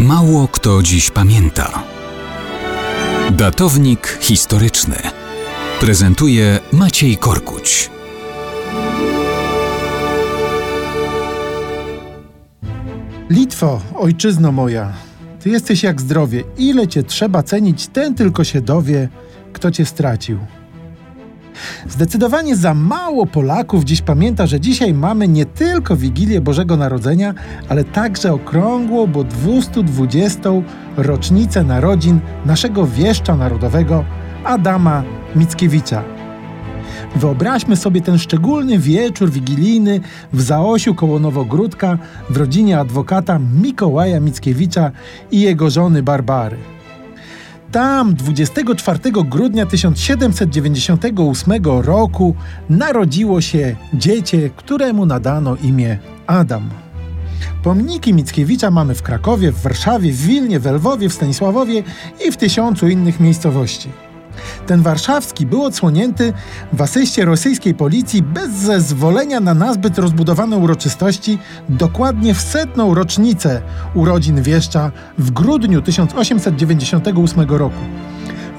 Mało kto dziś pamięta. Datownik historyczny prezentuje Maciej Korkuć. Litwo, ojczyzno moja, ty jesteś jak zdrowie. Ile cię trzeba cenić, ten tylko się dowie, kto cię stracił. Zdecydowanie za mało Polaków dziś pamięta, że dzisiaj mamy nie tylko Wigilię Bożego Narodzenia, ale także okrągłą, bo 220. rocznicę narodzin naszego wieszcza narodowego Adama Mickiewicza. Wyobraźmy sobie ten szczególny wieczór wigilijny w Zaosiu koło Nowogródka w rodzinie adwokata Mikołaja Mickiewicza i jego żony Barbary. Tam 24 grudnia 1798 roku narodziło się dziecię, któremu nadano imię Adam. Pomniki Mickiewicza mamy w Krakowie, w Warszawie, w Wilnie, w Lwowie, w Stanisławowie i w tysiącu innych miejscowości. Ten warszawski był odsłonięty w asyście rosyjskiej policji bez zezwolenia na nazbyt rozbudowane uroczystości dokładnie w setną rocznicę urodzin wieszcza w grudniu 1898 roku.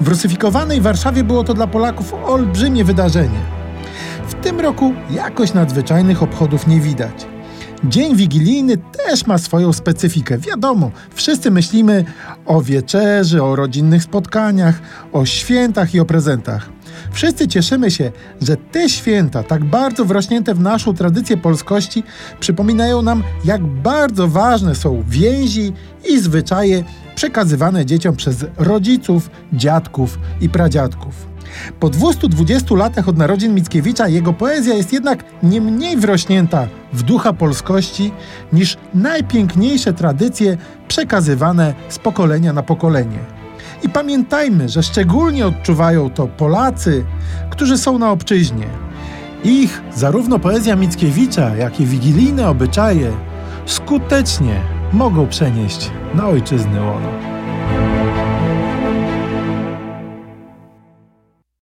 W rusyfikowanej Warszawie było to dla Polaków olbrzymie wydarzenie. W tym roku jakoś nadzwyczajnych obchodów nie widać. Dzień wigilijny też ma swoją specyfikę. Wiadomo, wszyscy myślimy o wieczerzy, o rodzinnych spotkaniach, o świętach i o prezentach. Wszyscy cieszymy się, że te święta, tak bardzo wrośnięte w naszą tradycję polskości, przypominają nam, jak bardzo ważne są więzi i zwyczaje przekazywane dzieciom przez rodziców, dziadków i pradziadków. Po 220 latach od narodzin Mickiewicza jego poezja jest jednak nie mniej wrośnięta w ducha polskości niż najpiękniejsze tradycje przekazywane z pokolenia na pokolenie. I pamiętajmy, że szczególnie odczuwają to Polacy, którzy są na obczyźnie. Ich zarówno poezja Mickiewicza, jak i wigilijne obyczaje skutecznie mogą przenieść na ojczyzny łono.